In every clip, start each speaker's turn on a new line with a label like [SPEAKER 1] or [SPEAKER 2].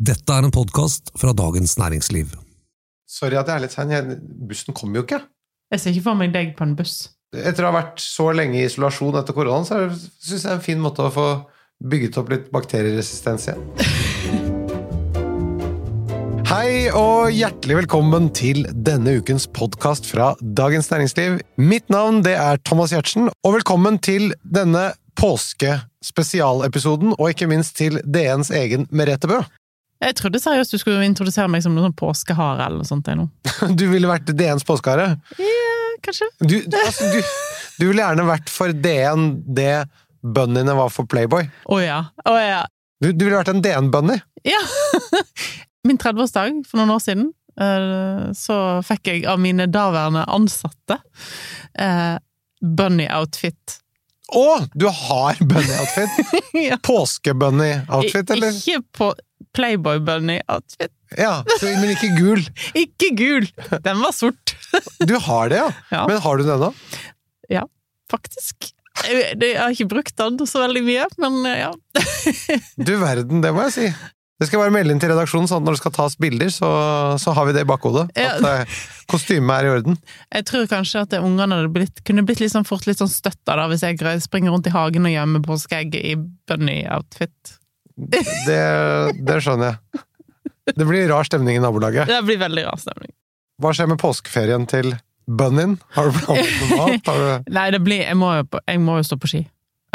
[SPEAKER 1] Dette er en podkast fra Dagens Næringsliv.
[SPEAKER 2] Sorry at jeg er litt sein. Bussen kommer jo ikke.
[SPEAKER 3] Jeg ser ikke for meg deg på en buss.
[SPEAKER 2] Etter å ha vært så lenge i isolasjon etter koronaen, så syns jeg det er en fin måte å få bygget opp litt bakterieresistens igjen. Hei og hjertelig velkommen til denne ukens podkast fra Dagens Næringsliv. Mitt navn det er Thomas Giertsen, og velkommen til denne påskespesialepisoden, og ikke minst til DNs egen Merete Bø.
[SPEAKER 3] Jeg trodde seriøst du skulle introdusere meg som noen sånn påskehare eller noe sånt. Eller noe.
[SPEAKER 2] Du ville vært DNs påskehare.
[SPEAKER 3] Ja, Kanskje?
[SPEAKER 2] Du, altså, du, du ville gjerne vært for DN det bunnyene var for Playboy.
[SPEAKER 3] Å ja. Oh, ja.
[SPEAKER 2] Du, du ville vært en DN-bunny.
[SPEAKER 3] ja. Min 30-årsdag for noen år siden, eh, så fikk jeg av mine daværende ansatte eh, bunny-outfit.
[SPEAKER 2] Å! Du har bunny-outfit!
[SPEAKER 3] ja.
[SPEAKER 2] Påske-bunny-outfit, eller?
[SPEAKER 3] Ikke på Playboy-bunny-outfit.
[SPEAKER 2] Ja, så, men ikke gul.
[SPEAKER 3] Ikke gul! Den var sort,
[SPEAKER 2] Du har det, ja.
[SPEAKER 3] Ja.
[SPEAKER 2] Men har du den ennå?
[SPEAKER 3] faktisk. Jeg, har ikke brukt den så veldig mye, men eh, ja.
[SPEAKER 2] Du verden, det må jeg si. Det skal bare melde inn til redaksjonen, sånn at når det skal tas bilder, så, så har vi det i bakhodet.
[SPEAKER 3] Ja.
[SPEAKER 2] At eh, kostymet er i orden.
[SPEAKER 3] Jeg tror kanskje at ungene kunne blitt litt sånn fort litt sånn støtta da, hvis jeg springer rundt i hagen og gjemmer påskeegg i bunny-outfit.
[SPEAKER 2] Det, det skjønner jeg. Det blir rar stemning i nabolaget.
[SPEAKER 3] Det blir veldig rar stemning.
[SPEAKER 2] Hva skjer med påskeferien til Bunnin? Har du planlagt noe mat? Du...
[SPEAKER 3] Nei, det blir, jeg, må jo, jeg må jo stå på ski.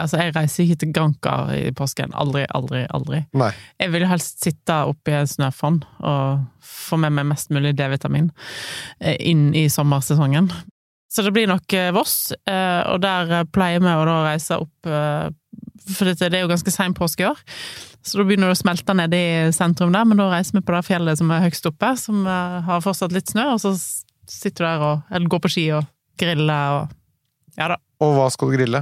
[SPEAKER 3] Altså, jeg reiser ikke til Granca i påsken. Aldri, aldri, aldri.
[SPEAKER 2] Nei.
[SPEAKER 3] Jeg vil helst sitte oppi i en snøfonn og få med meg mest mulig D-vitamin eh, inn i sommersesongen. Så det blir nok eh, Voss, eh, og der pleier vi å reise opp For det er jo ganske sein påske i år, så da begynner det å smelte nede i sentrum der, men da reiser vi på det fjellet som er høgst oppe, som eh, har fortsatt litt snø, og så sitter du der og Eller går på ski og griller og Ja da.
[SPEAKER 2] Og hva skal du grille?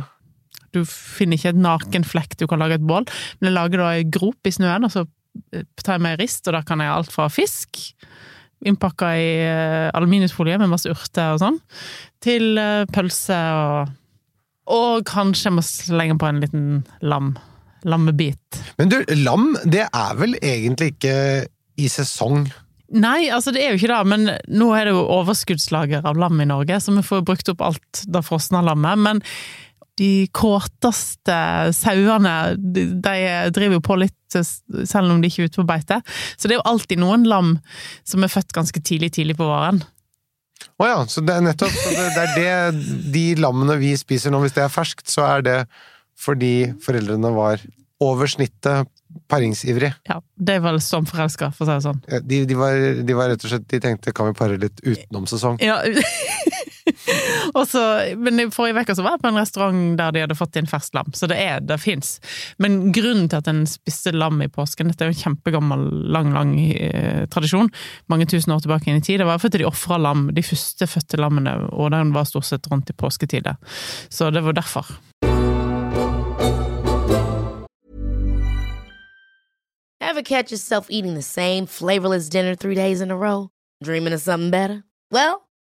[SPEAKER 3] Du finner ikke et naken flekk du kan lage et bål, men jeg lager da ei grop i snøen, og så eh, tar jeg meg rist, og der kan jeg alt fra fisk, innpakka i eh, aluminiumsfolie med masse urter og sånn, til pølse og Og kanskje jeg må slenge på en liten lam. Lammebit.
[SPEAKER 2] Men du, lam, det er vel egentlig ikke i sesong?
[SPEAKER 3] Nei, altså det er jo ikke det, men nå er det jo overskuddslager av lam i Norge, så vi får brukt opp alt det frosne lammet. Men de kåteste sauene, de, de driver jo på litt selv om de ikke er ute på beite. Så det er jo alltid noen lam som er født ganske tidlig, tidlig på våren.
[SPEAKER 2] Å ja, så det er nettopp det, det er det de lammene vi spiser nå, hvis det er ferskt, så er det fordi foreldrene var over snittet paringsivrige.
[SPEAKER 3] Ja, det er vel som forelska, for å si det sånn.
[SPEAKER 2] De, de, var, de var rett og slett De tenkte kan vi pare litt utenom sesong?
[SPEAKER 3] Ja. så, men i forrige uke var jeg på en restaurant der de hadde fått inn ferskt lam, så det er, det fins. Men grunnen til at en spiste lam i påsken, dette er jo en kjempegammel, lang, lang eh, tradisjon, mange tusen år tilbake inn i tid, det var fordi de ofra lam, de første fødte lammene, og den var stort sett rundt i påsketider. Så det var derfor.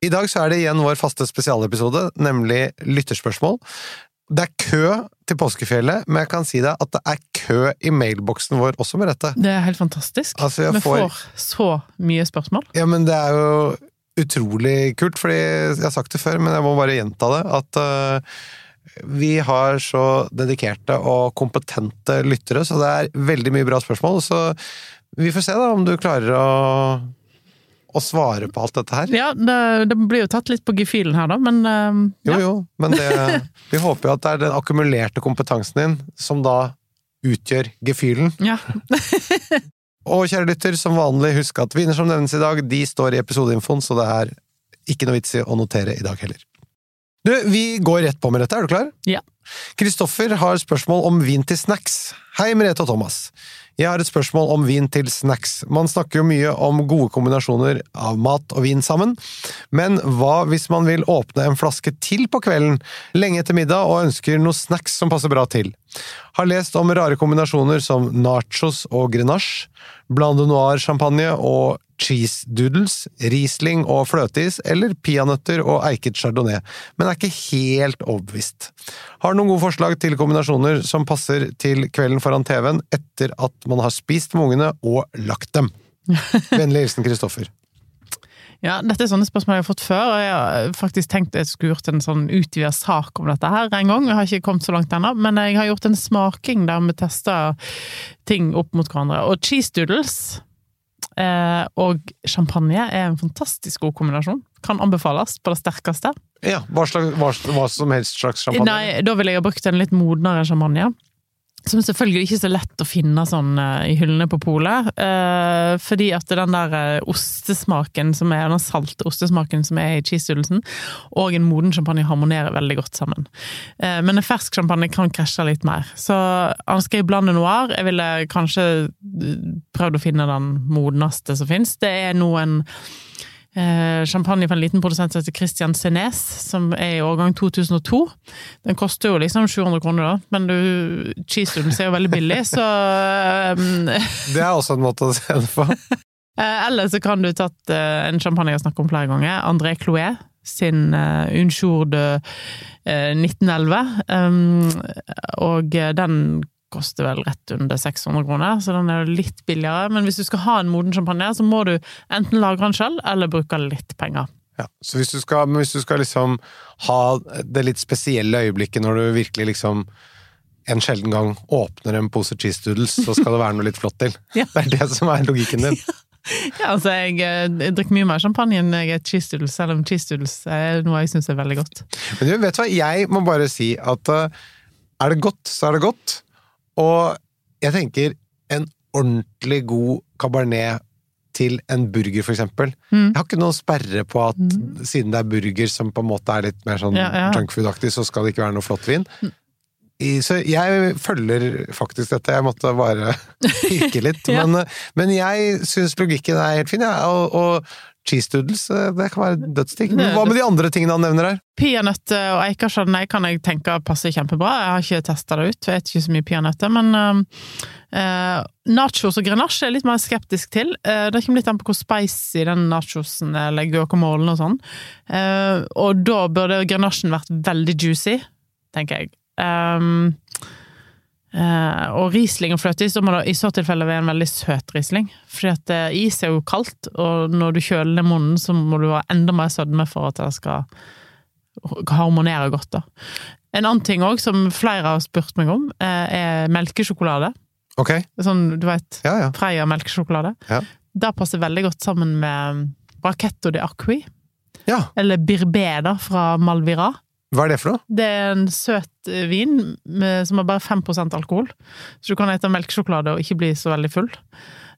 [SPEAKER 2] I dag så er det igjen vår faste spesialepisode, nemlig lytterspørsmål. Det er kø til påskefjellet, men jeg kan si deg at det er kø i mailboksen vår også med dette.
[SPEAKER 3] Det er helt fantastisk.
[SPEAKER 2] Altså,
[SPEAKER 3] Vi
[SPEAKER 2] får-
[SPEAKER 3] får så mye spørsmål.
[SPEAKER 2] Ja, men det er jo utrolig kult, fordi jeg har sagt det før, men jeg må bare gjenta det, at uh, vi har så dedikerte og kompetente lyttere, så det er veldig mye bra spørsmål, så vi får se da om du klarer å, å svare på alt dette her.
[SPEAKER 3] Ja, det, det blir jo tatt litt på gefühlen her, da, men uh,
[SPEAKER 2] Jo,
[SPEAKER 3] ja.
[SPEAKER 2] jo, men det, vi håper jo at det er den akkumulerte kompetansen din som da utgjør gefühlen.
[SPEAKER 3] ja.
[SPEAKER 2] Og kjære lytter, som vanlig, husk at vinner som nevnes i dag, de står i episodeinfoen, så det er ikke noe vits i å notere i dag heller. Du, vi går rett på med dette, er du klar?
[SPEAKER 3] Ja.
[SPEAKER 2] Kristoffer har spørsmål om vin til snacks. Hei, Merete og Thomas. Jeg har et spørsmål om vin til snacks. Man snakker jo mye om gode kombinasjoner av mat og vin sammen, men hva hvis man vil åpne en flaske til på kvelden, lenge etter middag, og ønsker noe snacks som passer bra til? Har lest om rare kombinasjoner som nachos og grenache, blanc de noir-champagne og cheese doodles, Riesling og fløteis, eller peanøtter og eiket chardonnay, men er ikke helt overbevist. Har noen gode forslag til kombinasjoner som passer til kvelden foran TV-en etter at man har spist med ungene og lagt dem. Vennlig hilsen Kristoffer.
[SPEAKER 3] Ja, dette er sånne spørsmål jeg har fått før, og jeg har faktisk tenkt jeg skulle gjort en sånn utvida sak om dette her en gang. Jeg har ikke kommet så langt ennå, men jeg har gjort en smaking der vi tester ting opp mot hverandre. Og cheese doodles eh, og champagne er en fantastisk god kombinasjon. Kan anbefales på det sterkeste.
[SPEAKER 2] Ja, hva, slags, hva, hva som helst slags champagne?
[SPEAKER 3] Nei, da ville jeg ha brukt en litt modnere champagne. Som selvfølgelig ikke er så lett å finne sånn eh, i hyllene på polet. Eh, fordi at den der eh, ostesmaken som er, den salte ostesmaken som er i cheesedoodlesen, og en moden champagne harmonerer veldig godt sammen. Eh, men en fersk champagne kan krasje litt mer. Så han jeg blande noir. Jeg ville kanskje eh, prøvd å finne den modneste som fins. Det er nå en champagne fra en liten produsent som heter Christian Senes, som er i årgang 2002. Den koster jo liksom 700 kroner, da, men du, cheese er jo veldig billig, så um,
[SPEAKER 2] Det er også en måte å se det på.
[SPEAKER 3] Eh, Eller så kan du tatt eh, en champagne jeg har snakket om flere ganger, André Clouet sin uh, Unjour de eh, 1911. Um, og eh, den koster vel rett under 600 kroner, så den er jo litt billigere. Men hvis du skal ha en moden champagne, så må du enten lagre den selv, eller bruke litt penger.
[SPEAKER 2] Ja, så hvis du, skal, hvis du skal liksom ha det litt spesielle øyeblikket når du virkelig liksom en sjelden gang åpner en pose cheese doodles, så skal det være noe litt flott til.
[SPEAKER 3] Ja.
[SPEAKER 2] Det er det som er logikken din.
[SPEAKER 3] Ja, altså, jeg, eh, jeg drikker mye mer champagne enn jeg er cheese doodles, selv om cheese doodles er noe jeg syns er veldig godt.
[SPEAKER 2] Men du, vet du hva, jeg må bare si at uh, er det godt, så er det godt. Og jeg tenker en ordentlig god cabernet til en burger, for eksempel.
[SPEAKER 3] Mm.
[SPEAKER 2] Jeg har ikke noen sperre på at siden det er burger som på en måte er litt mer sånn
[SPEAKER 3] Ja, ja.
[SPEAKER 2] junkfood-aktig, så skal det ikke være noe flott vin. I, så jeg følger faktisk dette, jeg måtte bare pirke litt.
[SPEAKER 3] Ja.
[SPEAKER 2] men, men jeg syns logikken er helt fin, ja. og, og cheese doodles, eh, det kan være dødsdigg. Men hva med de andre tingene han nevner her?
[SPEAKER 3] Peanøtter og chardonnay kan jeg tenke passer kjempebra. Jeg har ikke testa det ut, jeg vet ikke så mye peanøtter, men eh, nachos og grenasje er jeg litt mer skeptisk til. Uh, det kommer litt an på hvor spicy den nachosen er, eller guacamolen og sånn. Uh, og da burde grenasjen vært veldig juicy, tenker jeg. Um, Uh, og Riesling og fløteis må det i så tilfelle være en veldig søt Riesling. Fordi at eh, is er jo kaldt, og når du kjøler ned munnen, så må du ha enda mer sødme for at det skal harmonere godt. da. En annen ting òg, som flere har spurt meg om, uh, er melkesjokolade.
[SPEAKER 2] Ok,
[SPEAKER 3] Sånn, du veit,
[SPEAKER 2] ja ja.
[SPEAKER 3] Freia melkesjokolade.
[SPEAKER 2] Ja.
[SPEAKER 3] Det passer veldig godt sammen med Brachetto de Acqui,
[SPEAKER 2] Ja,
[SPEAKER 3] eller Birbé da, fra Malvira.
[SPEAKER 2] Hva er det for noe?
[SPEAKER 3] Det er en søt vin med, som har bare 5% alkohol, så du kan ete melkesjokolade og ikke bli så veldig full.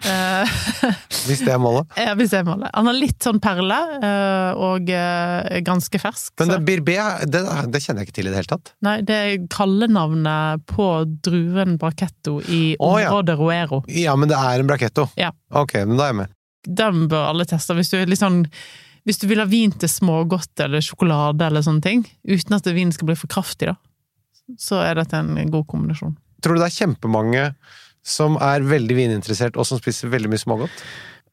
[SPEAKER 3] Eh,
[SPEAKER 2] Hvis det er målet.
[SPEAKER 3] ja, hvis det er målet. Han har litt sånn perle, eh, og eh, ganske fersk.
[SPEAKER 2] Men det Birbé, det, det kjenner jeg ikke til i det hele tatt.
[SPEAKER 3] Nei, det er kallenavnet på druen braketto i
[SPEAKER 2] ja.
[SPEAKER 3] området Roero.
[SPEAKER 2] Ja, men det er en braketto.
[SPEAKER 3] Ja.
[SPEAKER 2] Ok, men da er jeg med.
[SPEAKER 3] Den bør alle teste. Hvis du, er litt sånn, hvis du vil ha vin til smågodt eller sjokolade eller sånne ting, uten at vinen skal bli for kraftig, da, så er dette en god kombinasjon.
[SPEAKER 2] Tror du det er kjempemange som er veldig vininteressert, og som spiser veldig mye smågodt?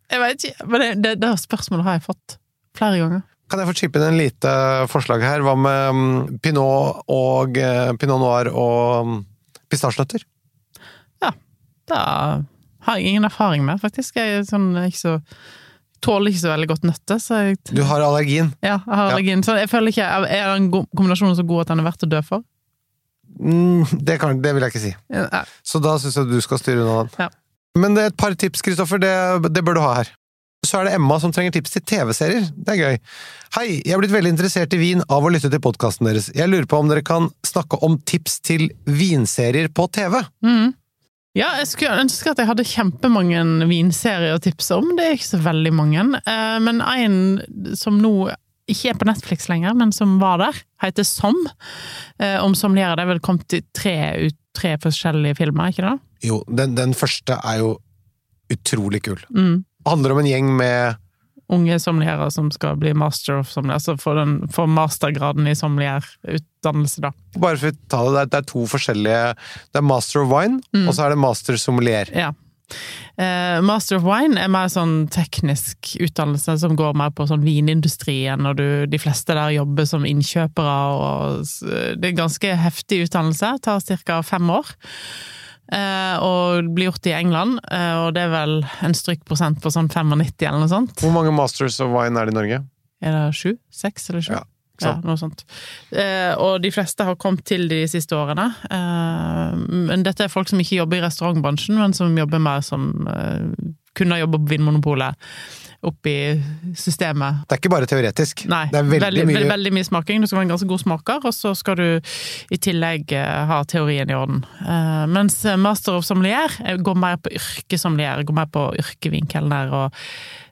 [SPEAKER 3] Jeg vet ikke, men det, det, det spørsmålet har jeg fått flere ganger.
[SPEAKER 2] Kan jeg få chippe inn en lite forslag her? Hva med mm, pinot og eh, pinot noir og pistasjenøtter? Ja.
[SPEAKER 3] Det har jeg ingen erfaring med, faktisk. Jeg er sånn, ikke så, tåler ikke så veldig godt nøtter, så jeg,
[SPEAKER 2] Du har allergien.
[SPEAKER 3] ja, jeg har allergien. Så jeg føler ikke Er den kombinasjonen så god at den er verdt å dø for?
[SPEAKER 2] Mm, det, kan, det vil jeg ikke si.
[SPEAKER 3] Ja,
[SPEAKER 2] Så da syns jeg du skal styre unna den.
[SPEAKER 3] Ja.
[SPEAKER 2] Men det er et par tips, Kristoffer. Det, det bør du ha her. Så er det Emma som trenger tips til TV-serier. Det er gøy. Hei, jeg er blitt veldig interessert i vin av å lytte til podkasten deres. Jeg lurer på om dere kan snakke om tips til vinserier på TV?
[SPEAKER 3] Mm. Ja, jeg skulle ønske at jeg hadde kjempemange vinserier å tipse om. Det er ikke så veldig mange. Eh, Men en som nå ikke er på Netflix lenger, men som var der, heter Som. Eh, Om sommeliere. Det er vel kommet i tre, ut, tre forskjellige filmer, ikke det?
[SPEAKER 2] Jo, den, den første er jo utrolig kul.
[SPEAKER 3] Mm.
[SPEAKER 2] Handler om en gjeng med
[SPEAKER 3] Unge sommelierer som skal bli master of sommelier, altså få, den, få mastergraden i sommelierutdannelse, da.
[SPEAKER 2] Bare for å ta det, det er, er to forskjellige Det er master of wine,
[SPEAKER 3] Mm.
[SPEAKER 2] og så er det master sommelier.
[SPEAKER 3] Ja. Eh, Master of Wine er mer sånn teknisk utdannelse som går mer på sånn vinindustrien, og du, de fleste der jobber som innkjøpere, og det er ganske heftig utdannelse. Tar ca. fem år. Eh, og blir gjort i England, eh, og det er vel en strykprosent på sånn 95 eller noe sånt.
[SPEAKER 2] Hvor mange masters of wine er det i Norge?
[SPEAKER 3] Er det sju? Seks eller sju?
[SPEAKER 2] Ja,
[SPEAKER 3] Ja, noe sånt. Eh, og de fleste har kommet til de siste årene. Eh, men dette er folk som ikke jobber i restaurantbransjen, men som jobber mer som eh, kunne jobbe på Vinmonopolet. Opp i systemet.
[SPEAKER 2] Det er ikke bare teoretisk.
[SPEAKER 3] Nei,
[SPEAKER 2] det er veldig,
[SPEAKER 3] veldig,
[SPEAKER 2] mye
[SPEAKER 3] veldig, veldig mye smaking. Du skal være en ganske god smaker, og så skal du i tillegg eh, ha teorien i orden. Uh, mens master of sommelier eh, går mer på yrkessommelier, går mer på yrkevinkelen der, og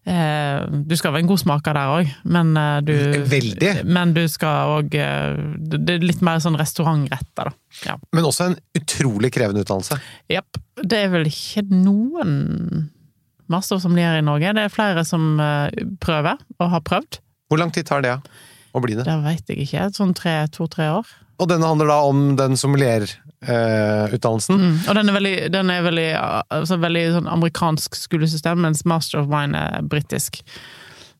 [SPEAKER 3] eh, du skal være en god smaker der òg, men eh, du
[SPEAKER 2] Veldig.
[SPEAKER 3] Men du skal òg Det er litt mer sånn restaurantretter, da. Ja.
[SPEAKER 2] Men også en utrolig krevende utdannelse.
[SPEAKER 3] Jepp. Det er vel ikke noen master of sommelier i Norge. Det er flere som eh, prøver, og har prøvd.
[SPEAKER 2] Hvor lang tid tar det å bli det?
[SPEAKER 3] Det veit jeg ikke. Sånn to-tre år.
[SPEAKER 2] Og denne handler da om den sommelierutdannelsen.
[SPEAKER 3] Mm. Og den er veldig, den er veldig, altså veldig sånn amerikansk skolesystem, mens Master of Wine er britisk.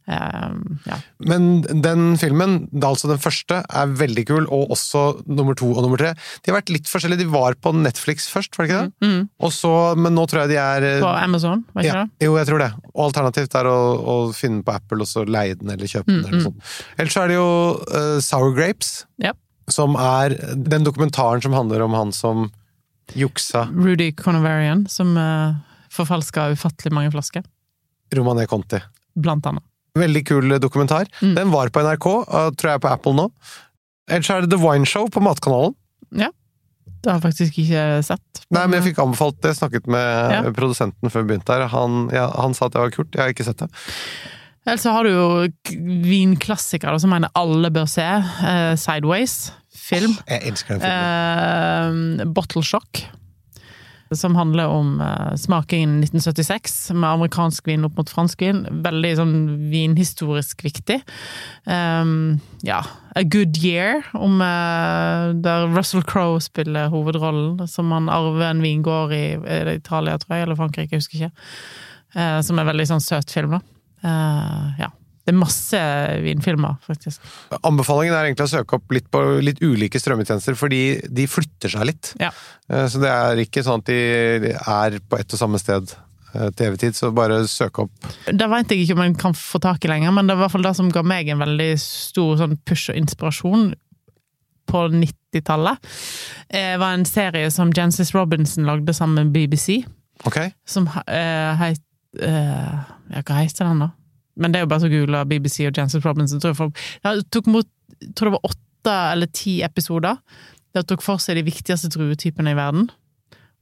[SPEAKER 3] Um, ja.
[SPEAKER 2] Men den filmen, altså den første, er veldig kul, og også nummer to og nummer tre. De har vært litt forskjellige. De var på Netflix først, var det ikke det?
[SPEAKER 3] Mm.
[SPEAKER 2] Og så, men nå tror jeg de er
[SPEAKER 3] På Amazon, var ikke
[SPEAKER 2] ja,
[SPEAKER 3] det?
[SPEAKER 2] Jo, jeg tror det. Og alternativt er å, å finne den på Apple, og så leie den eller kjøpe den.
[SPEAKER 3] Mm,
[SPEAKER 2] eller noe sånt. Ellers så er det jo uh, Sour Grapes,
[SPEAKER 3] yep.
[SPEAKER 2] som er den dokumentaren som handler om han som juksa
[SPEAKER 3] Rudy Conovarian, som uh, forfalska ufattelig mange flasker.
[SPEAKER 2] Romané Conti.
[SPEAKER 3] Blant annet.
[SPEAKER 2] Veldig kul dokumentar.
[SPEAKER 3] Mm.
[SPEAKER 2] Den var på NRK, og tror jeg er på Apple nå. Ellers er det The Wine Show på Matkanalen. Ja.
[SPEAKER 3] Det har jeg faktisk ikke sett.
[SPEAKER 2] Nei, men jeg fikk anbefalt det. Jeg snakket med
[SPEAKER 3] Ja.
[SPEAKER 2] produsenten før vi begynte her. Han, ja, han sa at det var kult. Jeg har ikke sett det.
[SPEAKER 3] Ellers så har du jo vinklassikere som mener alle bør se. Eh, Sideways, film.
[SPEAKER 2] Jeg elsker den filmen.
[SPEAKER 3] Eh, Bottle Shock. Som handler om uh, smakingen 1976, med amerikansk vin opp mot fransk vin. Veldig sånn vinhistorisk viktig. Um, ja. A Good Year, om, uh, der Russell Crowe spiller hovedrollen. Som han arver en vingård i Italia, tror jeg, eller Frankrike, jeg husker ikke. Uh, som er veldig sånn søt film, da. Eh, ja. Det er masse vinfilmer, faktisk.
[SPEAKER 2] Anbefalingen er egentlig å søke opp litt på litt ulike strømmetjenester, fordi de flytter seg litt.
[SPEAKER 3] Ja.
[SPEAKER 2] Eh, Så det er ikke sånn at de er på ett og samme sted eh, til evig tid, så bare søk opp.
[SPEAKER 3] Det vet jeg ikke om en kan få tak i lenger, men det var i hvert fall det som ga meg en veldig stor sånn push og inspirasjon på 90-tallet. Det var en serie som Jancis Robinson lagde sammen med BBC,
[SPEAKER 2] Ok?
[SPEAKER 3] som uh, eh, Ja, hva heter den, da? Men det er jo bare så googla BBC og Jancis Robinson. Tror jeg, ja, tok mot, jeg tror det var åtte eller ti episoder. Det tok for seg de viktigste druetypene i verden.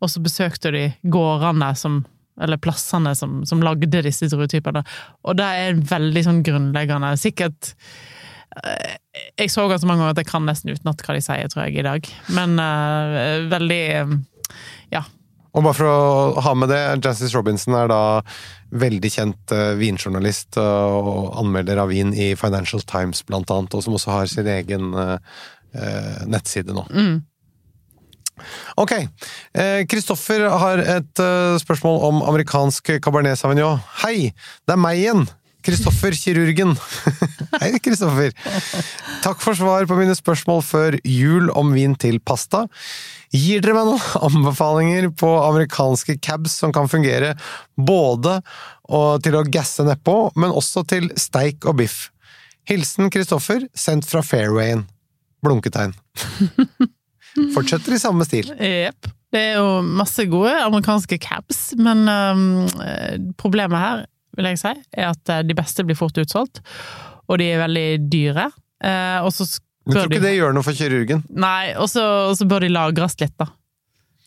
[SPEAKER 3] Og så besøkte de gårdene som eller plassene som, som lagde disse druetypene. Og det er veldig sånn grunnleggende Sikkert eh, Jeg så ganske mange ganger at jeg kan nesten utenat hva de sier, tror jeg, i dag. Men uh, veldig eh, Ja.
[SPEAKER 2] Og bare for å ha med det, Jancis Robinson er da veldig kjent eh, vinjournalist eh, og anmelder av vin i Financial Times blant annet, og som også har sin egen eh, nettside nå.
[SPEAKER 3] Mm.
[SPEAKER 2] Ok. Kristoffer har et spørsmål om amerikansk Cabernet Sauvignon. Hei, det er meg igjen! Kristoffer, kirurgen. Hei, Kristoffer. Takk for svar på mine spørsmål før jul om vin til pasta. Gir dere meg noen anbefalinger på amerikanske cabs som kan fungere både til å gasse nedpå, men også til steik og biff? Hilsen Kristoffer, sendt fra fairwayen. Blunketegn. Fortsetter i samme stil.
[SPEAKER 3] Jepp. Det er jo masse gode amerikanske cabs, men um, problemet her, vil jeg si, er at eh, de beste blir fort utsolgt, og de er veldig dyre. Eh, og så
[SPEAKER 2] Men tror ikke
[SPEAKER 3] de
[SPEAKER 2] det gjør noe for kirurgen?
[SPEAKER 3] Nei, og så og så bør de lagres litt, da.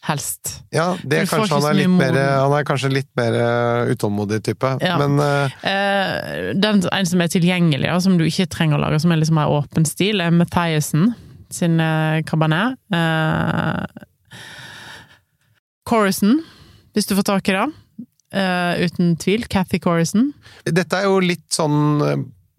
[SPEAKER 3] Helst.
[SPEAKER 2] Ja, det er kanskje, han, er litt mer, han er kanskje litt mer eh, utålmodig type,
[SPEAKER 3] Ja.
[SPEAKER 2] men eh,
[SPEAKER 3] Eh, den, en som er tilgjengelig, og som du ikke trenger å lage, som er liksom mer åpen stil, er Mathiasen sin Cabernet. Eh, Corison, hvis du får tak i det. Eh, uten tvil. Cathy Corison.
[SPEAKER 2] Dette er jo litt sånn eh,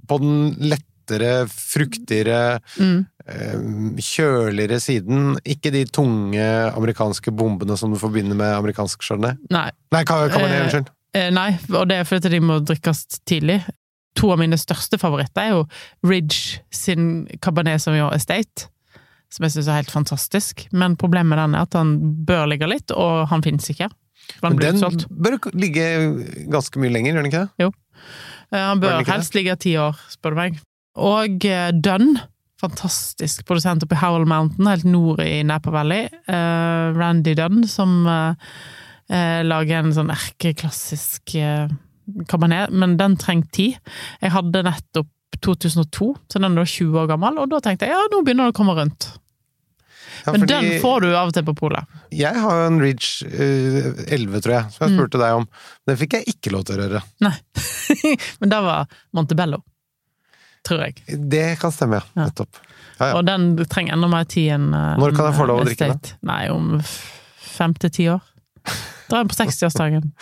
[SPEAKER 2] på den lettere, fruktigere,
[SPEAKER 3] Mm.
[SPEAKER 2] uh, kjøligere siden. Ikke de tunge amerikanske bombene som du forbinder med amerikansk chardonnay.
[SPEAKER 3] Nei.
[SPEAKER 2] Nei, Cabernet, unnskyld.
[SPEAKER 3] Uh, nei, og det er fordi de må drikkes tidlig. To av mine største favoritter er jo Ridge sin Cabernet Sauvignon Estate, som jeg syns er helt fantastisk. Men problemet med den er at han bør ligge litt, og han finnes ikke.
[SPEAKER 2] Men
[SPEAKER 3] blir
[SPEAKER 2] den
[SPEAKER 3] utsolgt.
[SPEAKER 2] bør ligge ganske mye lenger, gjør den ikke det?
[SPEAKER 3] Jo. Han
[SPEAKER 2] Bør
[SPEAKER 3] bør helst det? ligge ti år, spør du meg. Og eh, Dunn, fantastisk produsent oppe i Howell Mountain, helt nord i Napa Valley. Eh, Randy Dunn, som eh, eh, lager en sånn erkeklassisk eh, cabernet, men den trengte tid. Jeg hadde nettopp 2002, så den var 20 år gammel, og da tenkte jeg ja, nå begynner det å komme rundt.
[SPEAKER 2] Ja,
[SPEAKER 3] Men den får du av og til på polet.
[SPEAKER 2] Jeg har jo en Ridge uh, 11, tror jeg, som jeg
[SPEAKER 3] Mm.
[SPEAKER 2] spurte deg om. Den fikk jeg ikke lov til å røre.
[SPEAKER 3] Nei. men det var Montebello, tror jeg.
[SPEAKER 2] Det kan stemme. Ja. Nettopp. Ja, ja.
[SPEAKER 3] Og den trenger enda mer tid enn uh,
[SPEAKER 2] Når kan jeg få lov å drikke
[SPEAKER 3] den? Nei, om fem til ti år. Dra den på 60-årsdagen.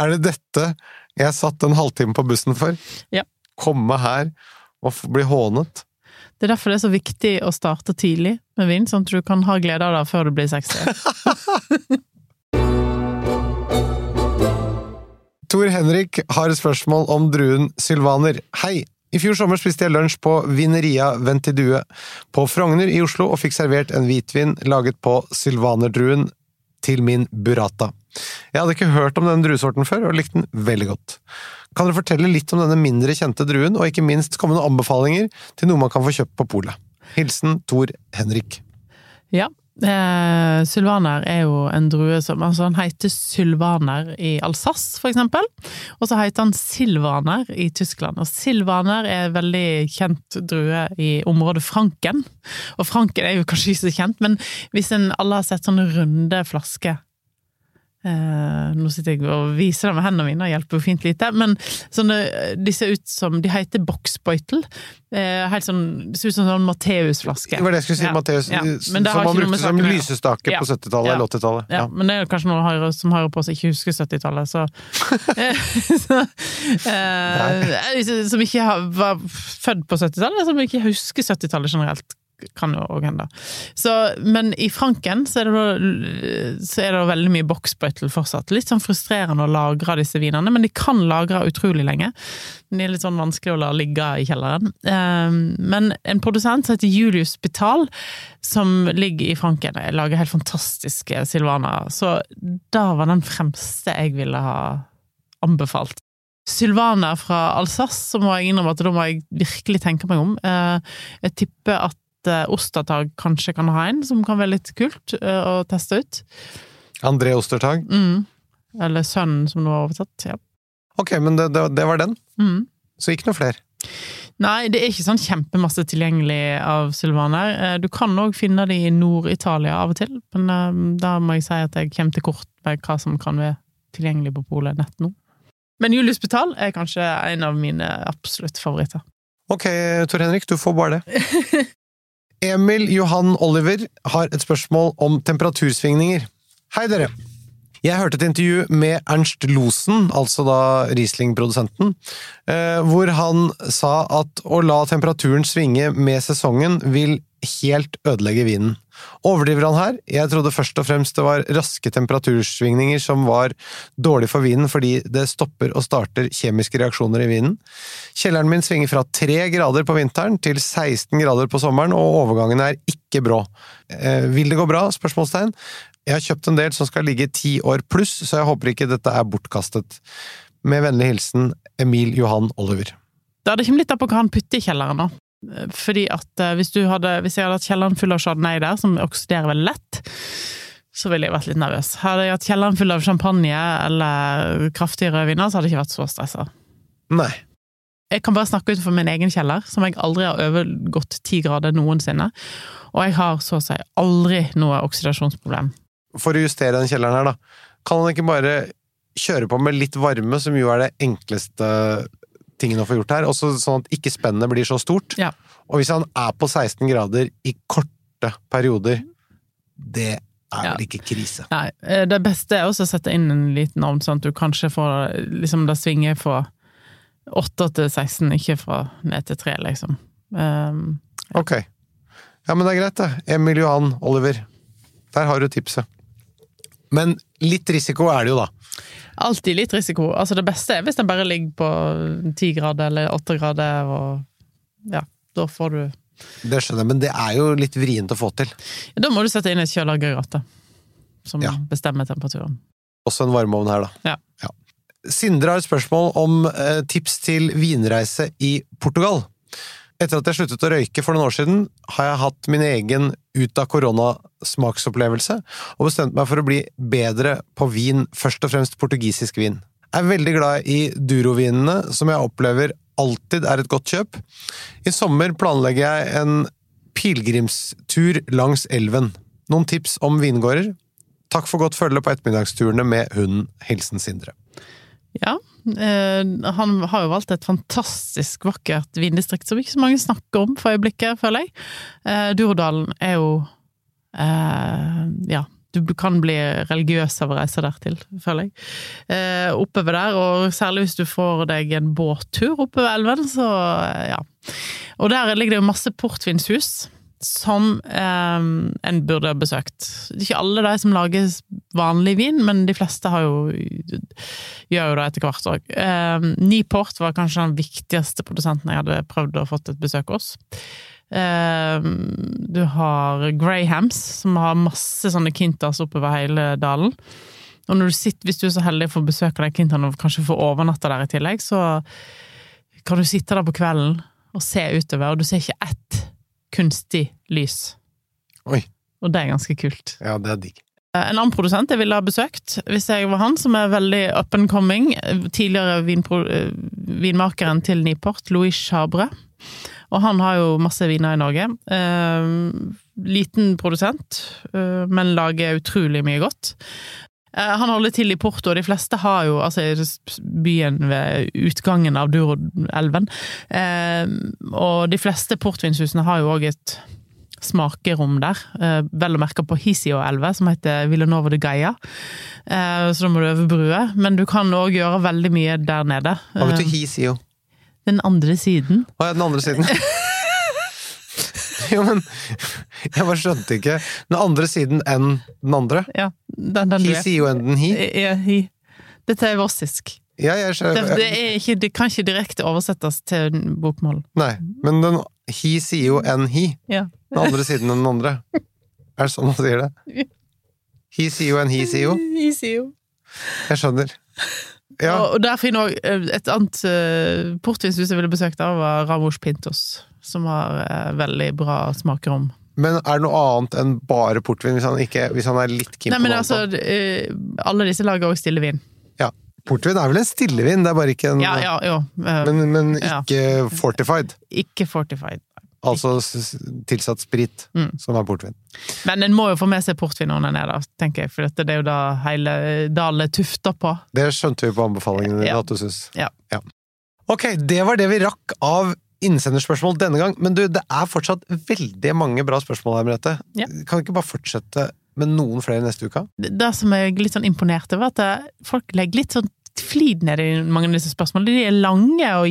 [SPEAKER 2] Er det dette jeg satt en halvtime på bussen for?
[SPEAKER 3] Ja.
[SPEAKER 2] Komme her og bli hånet?
[SPEAKER 3] Det er derfor det er så viktig å starte tidlig med vin, sånn at du kan ha glede av det før du blir 60.
[SPEAKER 2] Tor Henrik har et spørsmål om druen sylvaner. Hei! I fjor sommer spiste jeg lunsj på Vineria Ventidue på Frogner i Oslo og fikk servert en hvitvin laget på sylvanerdruen til min burrata. Jeg hadde ikke hørt om denne druesorten før, og likte den veldig godt. Kan dere fortelle litt om denne mindre kjente druen, og ikke minst komme noen anbefalinger til noe man kan få kjøpt på polet? Hilsen Tor Henrik.
[SPEAKER 3] Ja. Eh, sylvaner er jo en drue som Altså, han heter sylvaner i Alsace, for eksempel. Og så heter han silvaner i Tyskland. Og silvaner er en veldig kjent drue i området Franken. Og Franken er jo kanskje ikke så kjent, men hvis en alle har sett sånne runde flasker Eh, nå sitter jeg og viser det med hendene mine, og hjelper jo fint lite. Men sånne, de ser ut som De heter boksbeutel. Eh, helt sånn, det ser ut som en sånn Matteus-flaske.
[SPEAKER 2] Det var det jeg skulle si,
[SPEAKER 3] Ja,
[SPEAKER 2] Matteus.
[SPEAKER 3] ja.
[SPEAKER 2] Som man brukte som lysestake
[SPEAKER 3] Ja.
[SPEAKER 2] på 70-tallet
[SPEAKER 3] Ja.
[SPEAKER 2] eller 80-tallet.
[SPEAKER 3] Ja, men det er kanskje noen som hører på som ikke husker 70-tallet, så, så eh, Som ikke har, var født på 70-tallet, som ikke husker 70-tallet generelt. Kan jo òg hende. Så, men i Franken så er det så er det veldig mye boksbøttel fortsatt. Litt sånn frustrerende å lagre disse vinene, men de kan lagre utrolig lenge. De er litt sånn vanskelig å la ligge i kjelleren. Eh, Men en produsent som heter Julius Spital, som ligger i Franken, lager helt fantastiske silvaner. Så da var den fremste jeg ville ha anbefalt. Sylvaner fra Alsace, så må jeg innrømme at da må jeg virkelig tenke meg om. Eh, Jeg tipper at eh, Ostertag kanskje kan ha en, som kan være litt kult eh, å teste ut.
[SPEAKER 2] André Ostertag.
[SPEAKER 3] Mm. Eller Sønnen, som nå er overtatt. Ja.
[SPEAKER 2] Ok, men det, det, det var den.
[SPEAKER 3] Mm.
[SPEAKER 2] Så ikke noe flere.
[SPEAKER 3] Nei, det er ikke sånn kjempemasse tilgjengelig av sylvaner. Eh, Du kan òg finne de i Nord-Italia av og til, men da må jeg si at jeg kommer til kort med hva som kan være tilgjengelig på polet nett nå. Men Julius Betal er kanskje en av mine absolutt favoritter.
[SPEAKER 2] Ok, Tor Henrik, du får bare det. Emil Johan Oliver har et spørsmål om temperatursvingninger. Hei, dere! Jeg hørte et intervju med Ernst Losen, altså da Riesling-produsenten, eh, hvor han sa at å la temperaturen svinge med sesongen vil helt ødelegge vinen. Overdriver han her? Jeg trodde først og fremst det var raske temperatursvingninger som var dårlig for vinen fordi det stopper og starter kjemiske reaksjoner i vinen. Kjelleren min svinger fra 3 grader på vinteren til 16 grader på sommeren, og overgangen er ikke brå. Eh, vil det gå bra? Spørsmålstegn. Jeg har kjøpt en del som skal ligge ti år pluss, så jeg håper ikke dette er bortkastet. Med vennlig hilsen Emil Johan Oliver.
[SPEAKER 3] Det kommet litt an på hva han putter i kjelleren, da. Fordi at eh, hvis, du hadde, hvis jeg hadde hatt kjelleren full av chardonnay der, som oksiderer veldig lett, så ville jeg vært litt nervøs. Hadde jeg hatt kjelleren full av champagne eller kraftige rødviner, så hadde jeg ikke vært så stressa.
[SPEAKER 2] Nei.
[SPEAKER 3] Jeg kan bare snakke utenfor min egen kjeller, som jeg aldri har overgått ti grader noensinne. Og jeg har så å si aldri noe oksidasjonsproblem.
[SPEAKER 2] For å justere den kjelleren her, da. Kan han ikke bare kjøre på med litt varme, som jo er det enkleste tingen å få gjort her, også sånn at ikke spennet blir så stort?
[SPEAKER 3] Ja.
[SPEAKER 2] Og hvis han er på 16 grader i korte perioder, det er
[SPEAKER 3] Ja.
[SPEAKER 2] vel ikke krise.
[SPEAKER 3] Nei, eh, det beste er også å sette inn en liten ovn, sånn at du kanskje får liksom det svinger fra 8 til 16, ikke fra ned til 3, liksom. Um,
[SPEAKER 2] Ok. Ja, men det er greit, det. Emil Johan Oliver. Der har du tipset. Men litt risiko er det jo, da.
[SPEAKER 3] alltid litt risiko. Altså det beste er hvis den bare ligger på ti grader eller åtte grader, og ja, da får du
[SPEAKER 2] Det skjønner jeg, men det er jo litt vrient å få til.
[SPEAKER 3] Da må du sette inn et kjøleaggregat, som
[SPEAKER 2] Ja.
[SPEAKER 3] bestemmer temperaturen.
[SPEAKER 2] Også en varmeovn her, da.
[SPEAKER 3] Ja.
[SPEAKER 2] Sindre har et spørsmål om eh, tips til vinreise i Portugal. Etter at jeg sluttet å røyke for noen år siden, har jeg hatt min egen ut av korona-smaksopplevelse, og bestemt meg for å bli bedre på vin, først og fremst portugisisk vin. Jeg er veldig glad i Duro-vinene, som jeg opplever alltid er et godt kjøp. I sommer planlegger jeg en pilegrimstur langs elven. Noen tips om vingårder? Takk for godt følge på ettermiddagsturene med hunden. Hilsen Sindre.
[SPEAKER 3] Ja, eh, han har jo valgt et fantastisk vakkert vindistrikt som ikke så mange snakker om for øyeblikket, føler jeg. Eh, Durodalen er jo eh, Ja, du kan bli religiøs av å reise der til, føler jeg. Eh, oppover der, og særlig hvis du får deg en båttur oppover elven, så ja. Og der ligger det jo masse portvinshus. Som eh, en burde ha besøkt. Ikke alle de som lager vanlig vin, men de fleste jo gjør jo det etter hvert òg. Eh, Niport var kanskje den viktigste produsenten jeg hadde prøvd å fått et besøk hos. Eh, du har Grahams, som har masse sånne kintas oppover hele dalen. Og når du sitter, hvis du er så heldig å få besøk av de kintaene og kanskje få overnatta der i tillegg, så kan du sitte der på kvelden og se utover, og du ser ikke ett kunstig lys.
[SPEAKER 2] Oi.
[SPEAKER 3] Og det er ganske kult.
[SPEAKER 2] Ja, det er digg.
[SPEAKER 3] En annen produsent jeg ville ha besøkt, hvis jeg var han, som er veldig up and coming, tidligere vinpro, vinmakeren til Niport, Louis Chabre. Og han har jo masse viner i Norge. Eh, liten produsent, eh, men lager utrolig mye godt. Eh, han holder til i Porto, og de fleste har jo altså byen ved utgangen av Duroelven. Eh, og de fleste portvinshusene har jo òg et smakerom der, eh, vel å merke på Hisio-elva, som heter Villanova de Gaia. Eh, så da må du over brua. Men du kan òg gjøre veldig mye der nede.
[SPEAKER 2] Hva betyr
[SPEAKER 3] Hisio?
[SPEAKER 2] he.
[SPEAKER 3] Den andre siden.
[SPEAKER 2] Å ja, den andre siden. jo, men Jeg bare skjønte ikke. Den andre siden enn den andre?
[SPEAKER 3] Ja, den, den
[SPEAKER 2] He
[SPEAKER 3] er.
[SPEAKER 2] sier jo enn den he.
[SPEAKER 3] Ja, he. Dette er vossisk.
[SPEAKER 2] Ja, jeg
[SPEAKER 3] Det, det, ikke, det kan ikke direkte oversettes til bokmål.
[SPEAKER 2] Nei, men den he sier jo enn he.
[SPEAKER 3] Ja.
[SPEAKER 2] Den andre siden enn den andre. Er det sånn man sier det? He sier jo enn he sier jo.
[SPEAKER 3] He sier jo.
[SPEAKER 2] Jeg skjønner. Ja,
[SPEAKER 3] Og, og der finner òg et annet uh, portvinshus jeg ville besøkt, av, var Ramos Pintos. Som har eh, veldig bra smakerom.
[SPEAKER 2] men er det noe annet enn bare portvin, hvis han, ikke, hvis han er litt keen på
[SPEAKER 3] men
[SPEAKER 2] noe
[SPEAKER 3] altså,
[SPEAKER 2] annet?
[SPEAKER 3] eh, alle disse lager også stillevin.
[SPEAKER 2] Ja. Portvin er vel en stillevin, det er bare ikke en
[SPEAKER 3] Ja, ja, jo. uh,
[SPEAKER 2] Men, men
[SPEAKER 3] Ja.
[SPEAKER 2] ikke fortified.
[SPEAKER 3] Ikke fortified.
[SPEAKER 2] Altså tilsatt sprit,
[SPEAKER 3] Mm.
[SPEAKER 2] som er portvin.
[SPEAKER 3] Men en må jo få med seg portvin når en er der, tenker jeg, for dette, er jo da hele Dalet tufter på.
[SPEAKER 2] Det skjønte vi på anbefalingene dine
[SPEAKER 3] Ja.
[SPEAKER 2] at du syns.
[SPEAKER 3] Ja.
[SPEAKER 2] Ok, det var det vi rakk av innsenderspørsmål denne gang, men du, det er fortsatt veldig mange bra spørsmål her, Merete.
[SPEAKER 3] Ja.
[SPEAKER 2] Kan vi ikke bare fortsette med noen flere neste uke?
[SPEAKER 3] Det som jeg er litt sånn imponert over, at folk legger litt sånn flid ned i mange av disse spørsmålene. De er lange og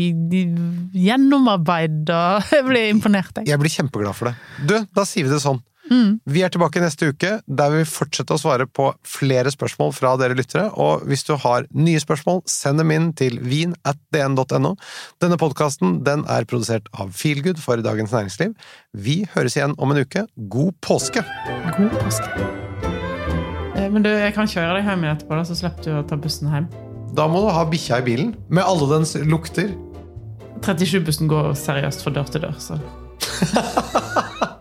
[SPEAKER 3] gjennomarbeida. Jeg blir imponert, jeg.
[SPEAKER 2] Jeg blir kjempeglad for det. Du, da sier vi det sånn.
[SPEAKER 3] Mm.
[SPEAKER 2] Vi er tilbake neste uke, der vi fortsetter å svare på flere spørsmål fra dere lyttere. Og hvis du har nye spørsmål, send dem inn til vin at dn.no. Denne podkasten den er produsert av Feelgood for Dagens Næringsliv. Vi høres igjen om en uke. God påske!
[SPEAKER 3] God påske. Eh, Men du, jeg kan kjøre deg hjem etterpå, da, så slipper du å ta bussen hjem.
[SPEAKER 2] Da må du ha bikkja i bilen, med alle dens lukter.
[SPEAKER 3] 37-bussen går seriøst fra dør til dør, så